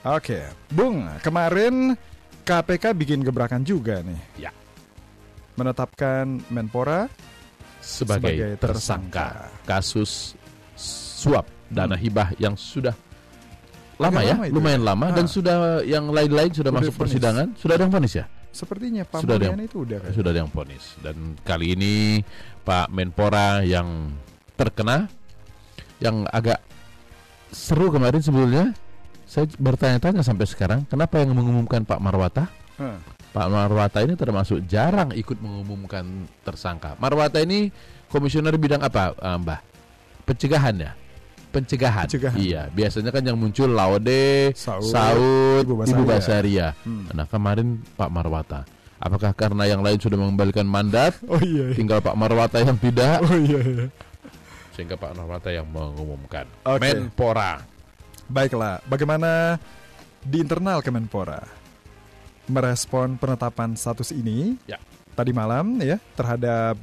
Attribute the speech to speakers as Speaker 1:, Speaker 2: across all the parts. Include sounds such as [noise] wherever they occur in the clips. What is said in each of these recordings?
Speaker 1: Oke, Bung, kemarin KPK bikin gebrakan juga nih.
Speaker 2: Ya.
Speaker 1: Menetapkan Menpora
Speaker 2: sebagai,
Speaker 1: Sebagai
Speaker 2: tersangka
Speaker 1: tersangka.
Speaker 2: kasus suap dana
Speaker 1: Hmm.
Speaker 2: hibah yang sudah lama
Speaker 1: Agak
Speaker 2: ya,
Speaker 1: lama itu
Speaker 2: lumayan
Speaker 1: ya?
Speaker 2: lama
Speaker 1: Ah.
Speaker 2: dan sudah yang lain-lain sudah
Speaker 1: Udah
Speaker 2: masuk
Speaker 1: vonis.
Speaker 2: persidangan, sudah ada yang vonis ya?
Speaker 1: sepertinya Pak
Speaker 2: Sudah ada yang-
Speaker 1: itu udah kan.
Speaker 2: Sudah ada yang vonis dan kali ini Pak Menpora yang terkena yang agak seru kemarin sebelumnya saya bertanya-tanya sampai sekarang kenapa yang mengumumkan Pak Marwata
Speaker 1: Hah.
Speaker 2: Pak Marwata ini termasuk jarang ikut mengumumkan tersangka. Marwata ini komisioner bidang apa, eh, Mbah? Pencegahan ya? Pencegahan.
Speaker 1: Pencegahan.
Speaker 2: Iya, biasanya kan yang muncul Laude,
Speaker 1: Saud,
Speaker 2: Saud,
Speaker 1: Ibu
Speaker 2: Ibu
Speaker 1: Basaria.
Speaker 2: Basaria.
Speaker 1: Hmm.
Speaker 2: Nah, kemarin Pak Marwata. Apakah karena yang lain sudah mengembalikan mandat, [laughs]
Speaker 1: Oh iya. iya.
Speaker 2: tinggal Pak Marwata yang tidak,
Speaker 1: Oh iya. iya.
Speaker 2: sehingga Pak Marwata yang mengumumkan.
Speaker 1: Oke.
Speaker 2: Menpora.
Speaker 1: Baiklah, bagaimana di internal Kemenpora merespon penetapan status ini?
Speaker 2: Ya.
Speaker 1: Tadi malam ya terhadap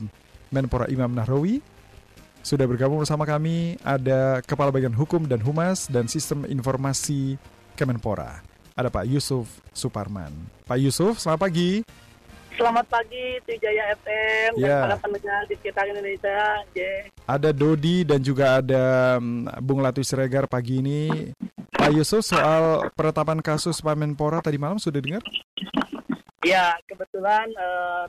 Speaker 1: Menpora Imam Nahrawi sudah bergabung bersama kami ada Kepala Bagian Hukum dan Humas dan Sistem Informasi Kemenpora. Ada Pak Yusuf Suparman. Pak Yusuf, selamat pagi.
Speaker 3: Selamat pagi Trijaya FM
Speaker 1: Ya.
Speaker 3: dan para pendengar di sekitar Indonesia. J.
Speaker 1: Ada Dodi dan juga ada mm, Bung Latu Siregar pagi ini. Pak Yusuf soal penetapan kasus Pak Menpora tadi malam sudah dengar?
Speaker 3: Ya, kebetulan eh,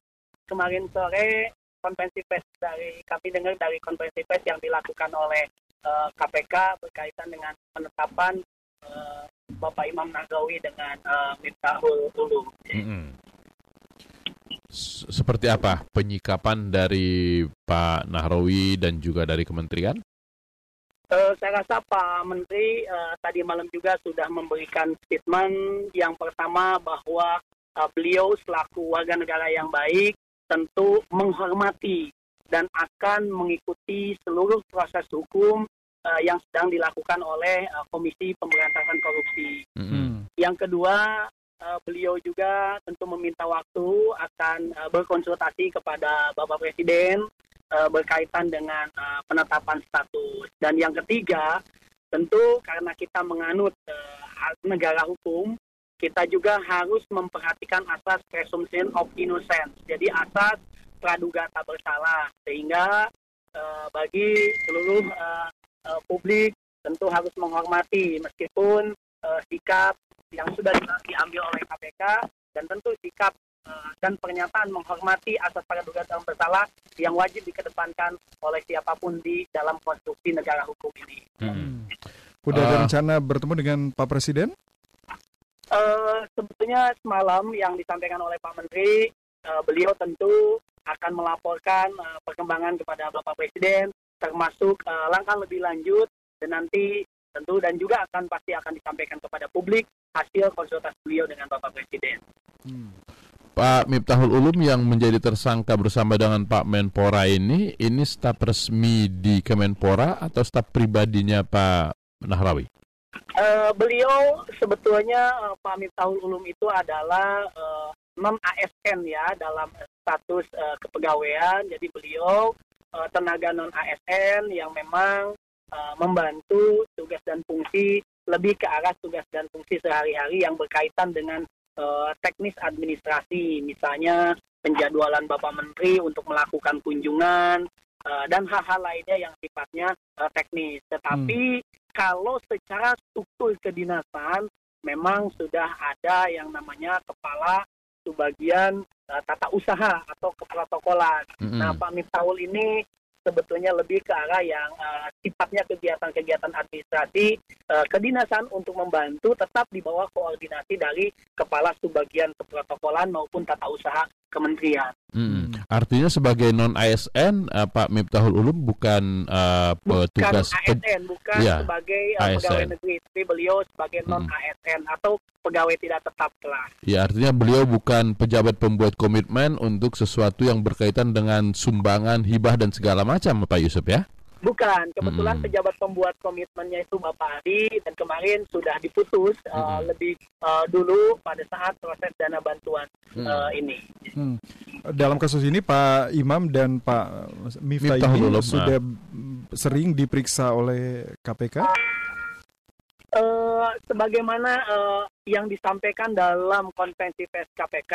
Speaker 3: kemarin sore konferensi pers dari kami dengar dari konferensi pers yang dilakukan oleh eh, KPK berkaitan dengan penetapan eh, Bapak Imam Nahrawi dengan eh, Miftahul Ulum.
Speaker 2: Mm-mm. S- Seperti apa penyikapan dari Pak Nahrawi dan juga dari kementerian?
Speaker 3: Eh, saya rasa Pak Menteri eh, tadi malam juga sudah memberikan statement yang pertama bahwa eh, beliau selaku warga negara yang baik tentu menghormati dan akan mengikuti seluruh proses hukum eh, yang sedang dilakukan oleh eh, Komisi Pemberantasan Korupsi.
Speaker 2: Mm-mm.
Speaker 3: Yang kedua, eh, beliau juga tentu meminta waktu akan eh, berkonsultasi kepada Bapak Presiden eh, berkaitan dengan eh, penetapan status. Dan yang ketiga, tentu karena kita menganut hak negara hukum, kita juga harus memperhatikan asas presumption of innocence. Jadi asas praduga tak bersalah sehingga eh, bagi seluruh eh, eh, publik tentu harus menghormati meskipun eh, sikap yang sudah di- diambil oleh KPK dan tentu sikap eh, dan pernyataan menghormati asas praduga tak bersalah yang wajib dikedepankan oleh siapa pun di dalam konstruksi negara hukum ini.
Speaker 2: Mm-mm.
Speaker 1: Udah ada
Speaker 2: Ah.
Speaker 1: rencana bertemu dengan Pak Presiden?
Speaker 3: Eh, sebetulnya semalam yang disampaikan oleh Pak Menteri, eh, beliau tentu akan melaporkan eh, perkembangan kepada Bapak Presiden, termasuk eh, langkah lebih lanjut dan nanti tentu dan juga akan pasti akan disampaikan kepada publik hasil konsultasi beliau dengan Bapak Presiden.
Speaker 2: Pak Miftahul Ulum yang menjadi tersangka bersama dengan Pak Menpora ini, ini staf resmi di Kemenpora atau staf pribadinya Pak Nahrawi?
Speaker 3: Eh, beliau sebetulnya eh, Pak Miftahul Ulum itu adalah eh, non ASN ya dalam status eh, kepegawaian. Jadi beliau eh, tenaga non ASN yang memang eh, membantu tugas dan fungsi lebih ke arah tugas dan fungsi sehari-hari yang berkaitan dengan eh, teknis administrasi, misalnya penjadwalan Bapak Menteri untuk melakukan kunjungan eh, dan hal-hal lainnya yang sifatnya eh, teknis. Tetapi kalau secara struktur kedinasan memang sudah ada yang namanya kepala subbagian eh, tata usaha atau keprotokolan.
Speaker 2: Mm-mm.
Speaker 3: Nah, Pak Miftahul ini sebetulnya lebih ke arah yang eh, sifatnya kegiatan-kegiatan administrasi eh, kedinasan untuk membantu tetap di bawah koordinasi dari kepala subbagian keprotokolan maupun tata usaha kementerian.
Speaker 2: Mm-mm. Artinya sebagai non ASN eh, Pak Miftahul Ulum bukan
Speaker 3: Bukan
Speaker 2: petugas pe-
Speaker 3: ASN, bukan
Speaker 2: Iya,
Speaker 3: sebagai
Speaker 2: ASN.
Speaker 3: pegawai negeri, tapi beliau sebagai non ASN atau pegawai tidak tetap kelas.
Speaker 2: Ya artinya beliau bukan pejabat pembuat komitmen untuk sesuatu yang berkaitan dengan sumbangan, hibah dan segala macam Pak Yusuf ya?
Speaker 3: Bukan, kebetulan
Speaker 2: Mm-mm.
Speaker 3: pejabat pembuat komitmennya itu Bapak Adi dan kemarin sudah diputus eh,
Speaker 2: Mm-mm.
Speaker 3: lebih eh, dulu pada saat proses dana bantuan eh, ini.
Speaker 1: Hmm. Dalam kasus ini Pak Imam dan Pak Miftah ini sudah mm, sering diperiksa oleh KPK.
Speaker 3: eh, sebagaimana eh, yang disampaikan dalam konvensi pers KPK,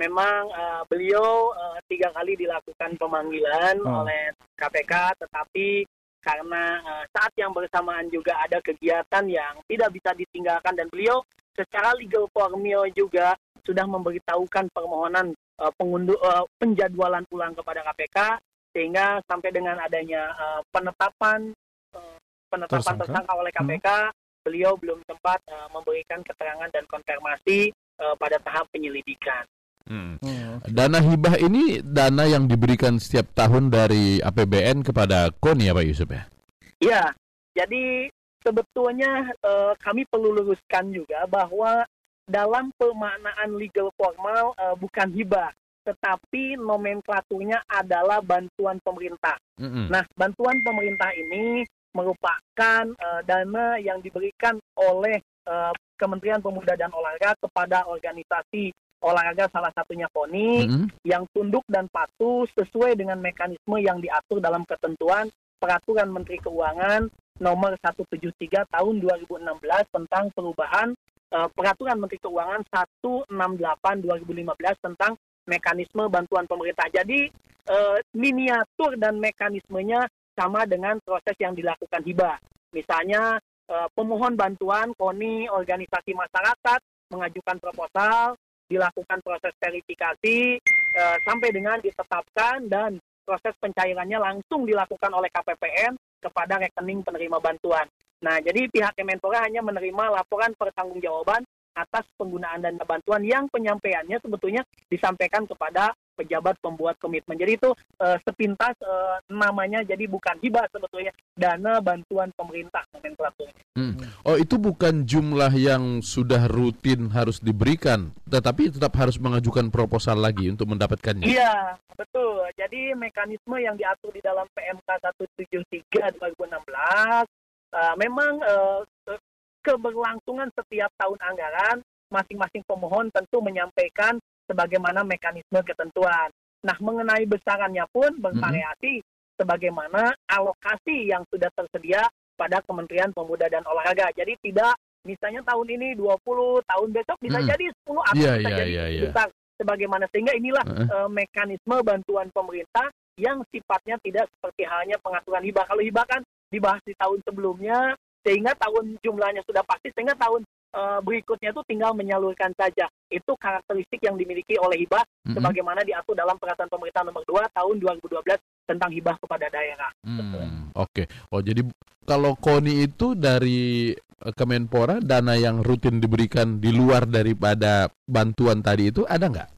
Speaker 3: memang eh, beliau eh, tiga kali dilakukan pemanggilan
Speaker 1: Oh.
Speaker 3: oleh KPK, tetapi karena eh, saat yang bersamaan juga ada kegiatan yang tidak bisa ditinggalkan dan beliau secara legal formil juga sudah memberitahukan permohonan eh, pengunduh eh, penjadwalan ulang kepada KPK sehingga sampai dengan adanya eh, penetapan eh, penetapan
Speaker 1: Tersangka.
Speaker 3: tersangka oleh KPK beliau belum sempat eh, memberikan keterangan dan konfirmasi eh, pada tahap penyelidikan.
Speaker 2: Hmm.
Speaker 1: Oh.
Speaker 2: Dana hibah ini dana yang diberikan setiap tahun dari APBN kepada KONI ya Pak Yusuf ya?
Speaker 3: Iya, jadi sebetulnya eh, kami perlu luruskan juga bahwa dalam pemaknaan legal formal eh, bukan hibah, tetapi nomenklaturnya adalah bantuan pemerintah.
Speaker 2: Mm-mm.
Speaker 3: Nah, bantuan pemerintah ini merupakan eh, dana yang diberikan oleh eh, Kementerian Pemuda dan Olahraga kepada organisasi olahraga salah satunya KONI
Speaker 2: Mm-mm.
Speaker 3: yang tunduk dan patuh sesuai dengan mekanisme yang diatur dalam ketentuan Peraturan Menteri Keuangan Nomor 173 Tahun 2016 tentang perubahan eh, Peraturan Menteri Keuangan 168 2015 tentang mekanisme bantuan pemerintah. Jadi eh, miniatur dan mekanismenya sama dengan proses yang dilakukan hibah. Misalnya eh, pemohon bantuan KONI organisasi masyarakat mengajukan proposal, dilakukan proses verifikasi eh, sampai dengan ditetapkan dan proses pencairannya langsung dilakukan oleh KPPN kepada rekening penerima bantuan. Nah, jadi pihak Kemenpora hanya menerima laporan pertanggungjawaban atas penggunaan dana bantuan yang penyampaiannya sebetulnya disampaikan kepada pejabat pembuat komitmen. Jadi itu eh, sepintas eh, namanya jadi bukan hibah sebetulnya dana bantuan pemerintah nomenklaturnya.
Speaker 2: Oh itu bukan jumlah yang sudah rutin harus diberikan, tetapi tetap harus mengajukan proposal lagi untuk mendapatkannya.
Speaker 3: Iya, betul. Jadi mekanisme yang diatur di dalam PMK 173 2016 eh, memang ke- keberlangsungan setiap tahun anggaran masing-masing pemohon tentu menyampaikan sebagaimana mekanisme ketentuan. Nah, mengenai besarannya pun bervariasi sebagaimana alokasi yang sudah tersedia pada Kementerian Pemuda dan Olahraga. Jadi tidak misalnya tahun ini 20, tahun besok bisa
Speaker 2: Mm-mm.
Speaker 3: jadi 10 atau
Speaker 2: Iya,
Speaker 3: bisa
Speaker 2: iya,
Speaker 3: jadi
Speaker 2: iya, iya.
Speaker 3: besar sebagaimana sehingga inilah
Speaker 2: Heeh.
Speaker 3: eh, mekanisme bantuan pemerintah yang sifatnya tidak seperti halnya pengaturan hibah. Kalau hibah kan dibahas di tahun sebelumnya sehingga tahun jumlahnya sudah pasti sehingga tahun eh, berikutnya itu tinggal menyalurkan saja. Itu karakteristik yang dimiliki oleh hibah
Speaker 2: Mm-mm.
Speaker 3: sebagaimana diatur dalam peraturan pemerintah nomor 2 tahun 2012 tentang hibah kepada daerah.
Speaker 2: Hmm, Oke. Oh jadi kalau KONI itu dari eh, Kemenpora dana yang rutin diberikan di luar daripada bantuan tadi itu ada nggak?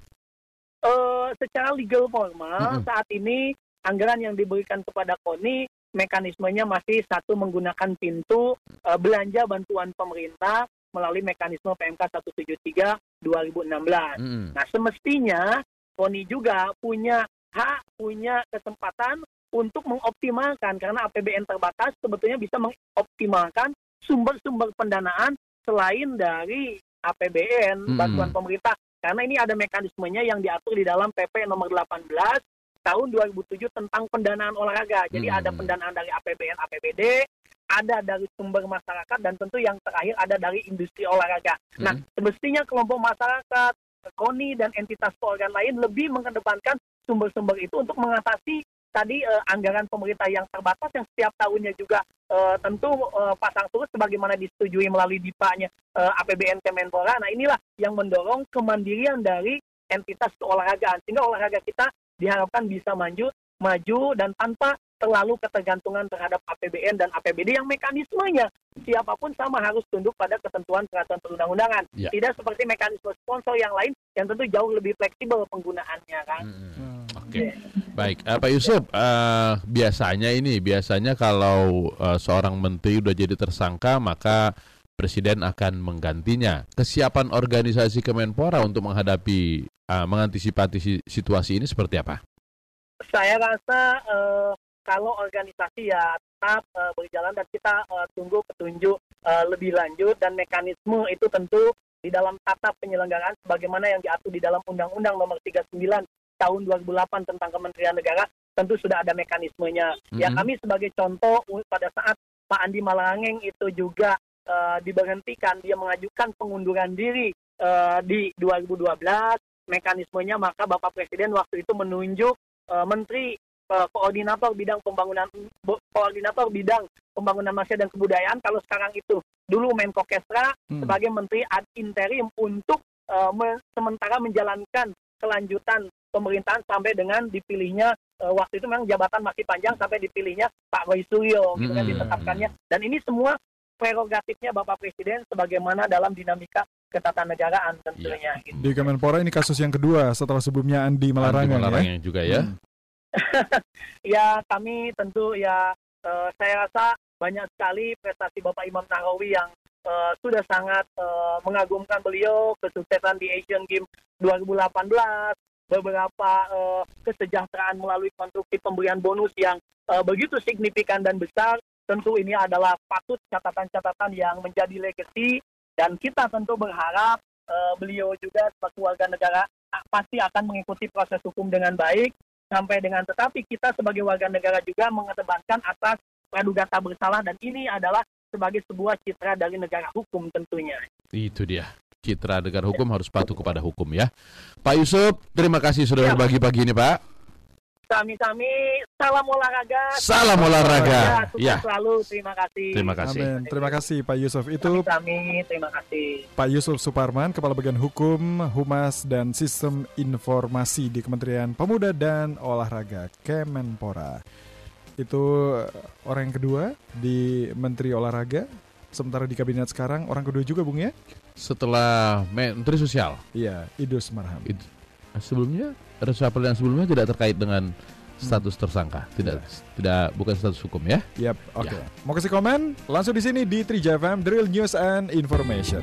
Speaker 3: eh secara legal formal
Speaker 2: Mm-mm.
Speaker 3: saat ini anggaran yang diberikan kepada KONI mekanismenya masih satu menggunakan pintu eh, belanja bantuan pemerintah melalui mekanisme PMK 173 2016.
Speaker 2: Mm-mm.
Speaker 3: Nah, semestinya KONI juga punya hak, punya kesempatan untuk mengoptimalkan karena APBN terbatas sebetulnya bisa mengoptimalkan sumber-sumber pendanaan selain dari APBN
Speaker 2: Hmm.
Speaker 3: bantuan pemerintah karena ini ada mekanismenya yang diatur di dalam PP nomor 18 tahun 2007 tentang pendanaan olahraga. Jadi
Speaker 2: Hmm.
Speaker 3: ada pendanaan dari APBN, APBD, ada dari sumber masyarakat dan tentu yang terakhir ada dari industri olahraga. Nah,
Speaker 2: Hmm.
Speaker 3: semestinya kelompok masyarakat, KONI dan entitas keorgan lain lebih mengedepankan sumber-sumber itu untuk mengatasi tadi eh, anggaran pemerintah yang terbatas yang setiap tahunnya juga eh, tentu eh, pasang surut sebagaimana disetujui melalui DIPA-nya eh, APBN Kemenpora. Nah, inilah yang mendorong kemandirian dari entitas keolahragaan sehingga olahraga kita diharapkan bisa maju maju dan tanpa terlalu ketergantungan terhadap APBN dan APBD yang mekanismenya siapa pun sama harus tunduk pada ketentuan peraturan perundang-undangan.
Speaker 2: Ya.
Speaker 3: Tidak seperti mekanisme sponsor yang lain yang tentu jauh lebih fleksibel penggunaannya kan.
Speaker 2: Mm-mm. Oke, baik. Eh, Pak Yusuf, eh, biasanya ini biasanya kalau eh, seorang menteri udah jadi tersangka maka presiden akan menggantinya. Kesiapan organisasi Kemenpora untuk menghadapi eh, mengantisipasi si- situasi ini seperti apa?
Speaker 3: Saya rasa eh, kalau organisasi ya tetap eh, berjalan dan kita eh, tunggu petunjuk eh, lebih lanjut dan mekanisme itu tentu di dalam tata penyelenggaraan sebagaimana yang diatur di dalam Undang-Undang Nomor 39 Tahun 2008 tentang Kementerian Negara tentu sudah ada mekanismenya. Ya
Speaker 2: Mhm.
Speaker 3: kami sebagai contoh pada saat Pak Andi Malangeng itu juga eh, diberhentikan, dia mengajukan pengunduran diri eh, di 2012, mekanismenya maka Bapak Presiden waktu itu menunjuk eh, Menteri eh, Koordinator Bidang Pembangunan Bo- Koordinator Bidang Pembangunan Manusia dan Kebudayaan kalau sekarang itu dulu Menko Kesra
Speaker 1: Hmm.
Speaker 3: sebagai Menteri ad interim untuk eh, me- sementara menjalankan kelanjutan pemerintahan sampai dengan dipilihnya eh, waktu itu memang jabatan masih panjang sampai dipilihnya Pak Roy Suryo gitu kan
Speaker 2: Hmm.
Speaker 3: ditetapkannya dan ini semua prerogatifnya Bapak Presiden sebagaimana dalam dinamika ketatanegaraan tentunya gitu.
Speaker 1: Di Kemenpora ini kasus yang kedua setelah sebelumnya Andi Malarangan
Speaker 2: Andi
Speaker 1: ya.
Speaker 2: Malarangan juga ya.
Speaker 1: Hmm. [laughs]
Speaker 3: ya kami tentu ya eh, saya rasa banyak sekali prestasi Bapak Imam Nahrawi yang eh, sudah sangat eh, mengagumkan beliau kesuksesan di Asian Games 2018 beberapa eh, kesejahteraan melalui konstruksi pemberian bonus yang eh, begitu signifikan dan besar tentu ini adalah patut catatan-catatan yang menjadi legacy dan kita tentu berharap eh, beliau juga sebagai warga negara ah, pasti akan mengikuti proses hukum dengan baik sampai dengan tetapi kita sebagai warga negara juga mengedepankan atas praduga tak bersalah dan ini adalah sebagai sebuah citra dari negara hukum tentunya.
Speaker 2: Itu dia. Citra negara hukum harus patuh kepada hukum ya. Pak Yusuf, terima kasih sudah
Speaker 3: Ya.
Speaker 2: berbagi pagi ini Pak.
Speaker 3: Kami-kami salam olahraga.
Speaker 2: Salam olahraga.
Speaker 3: Ya,
Speaker 2: Ya.
Speaker 3: selalu. Terima kasih.
Speaker 2: Terima kasih.
Speaker 1: Amin. Terima kasih Pak Yusuf. Itu
Speaker 3: Kami, terima kasih.
Speaker 1: Pak Yusuf Suparman, Kepala Bagian Hukum, Humas, dan Sistem Informasi di Kementerian Pemuda dan Olahraga Kemenpora. Itu eh, orang yang kedua di Menteri Olahraga. Sementara di kabinet sekarang orang kedua juga Bung ya?
Speaker 2: Setelah Menteri Sosial,
Speaker 1: Iya, Idus Marham.
Speaker 2: Itu. Sebelumnya reshuffle yang sebelumnya tidak terkait dengan status tersangka, tidak tidak bukan status hukum ya.
Speaker 1: Yap, oke. Mau kasih komen? Langsung di sini di Trija FM Drill News and Information.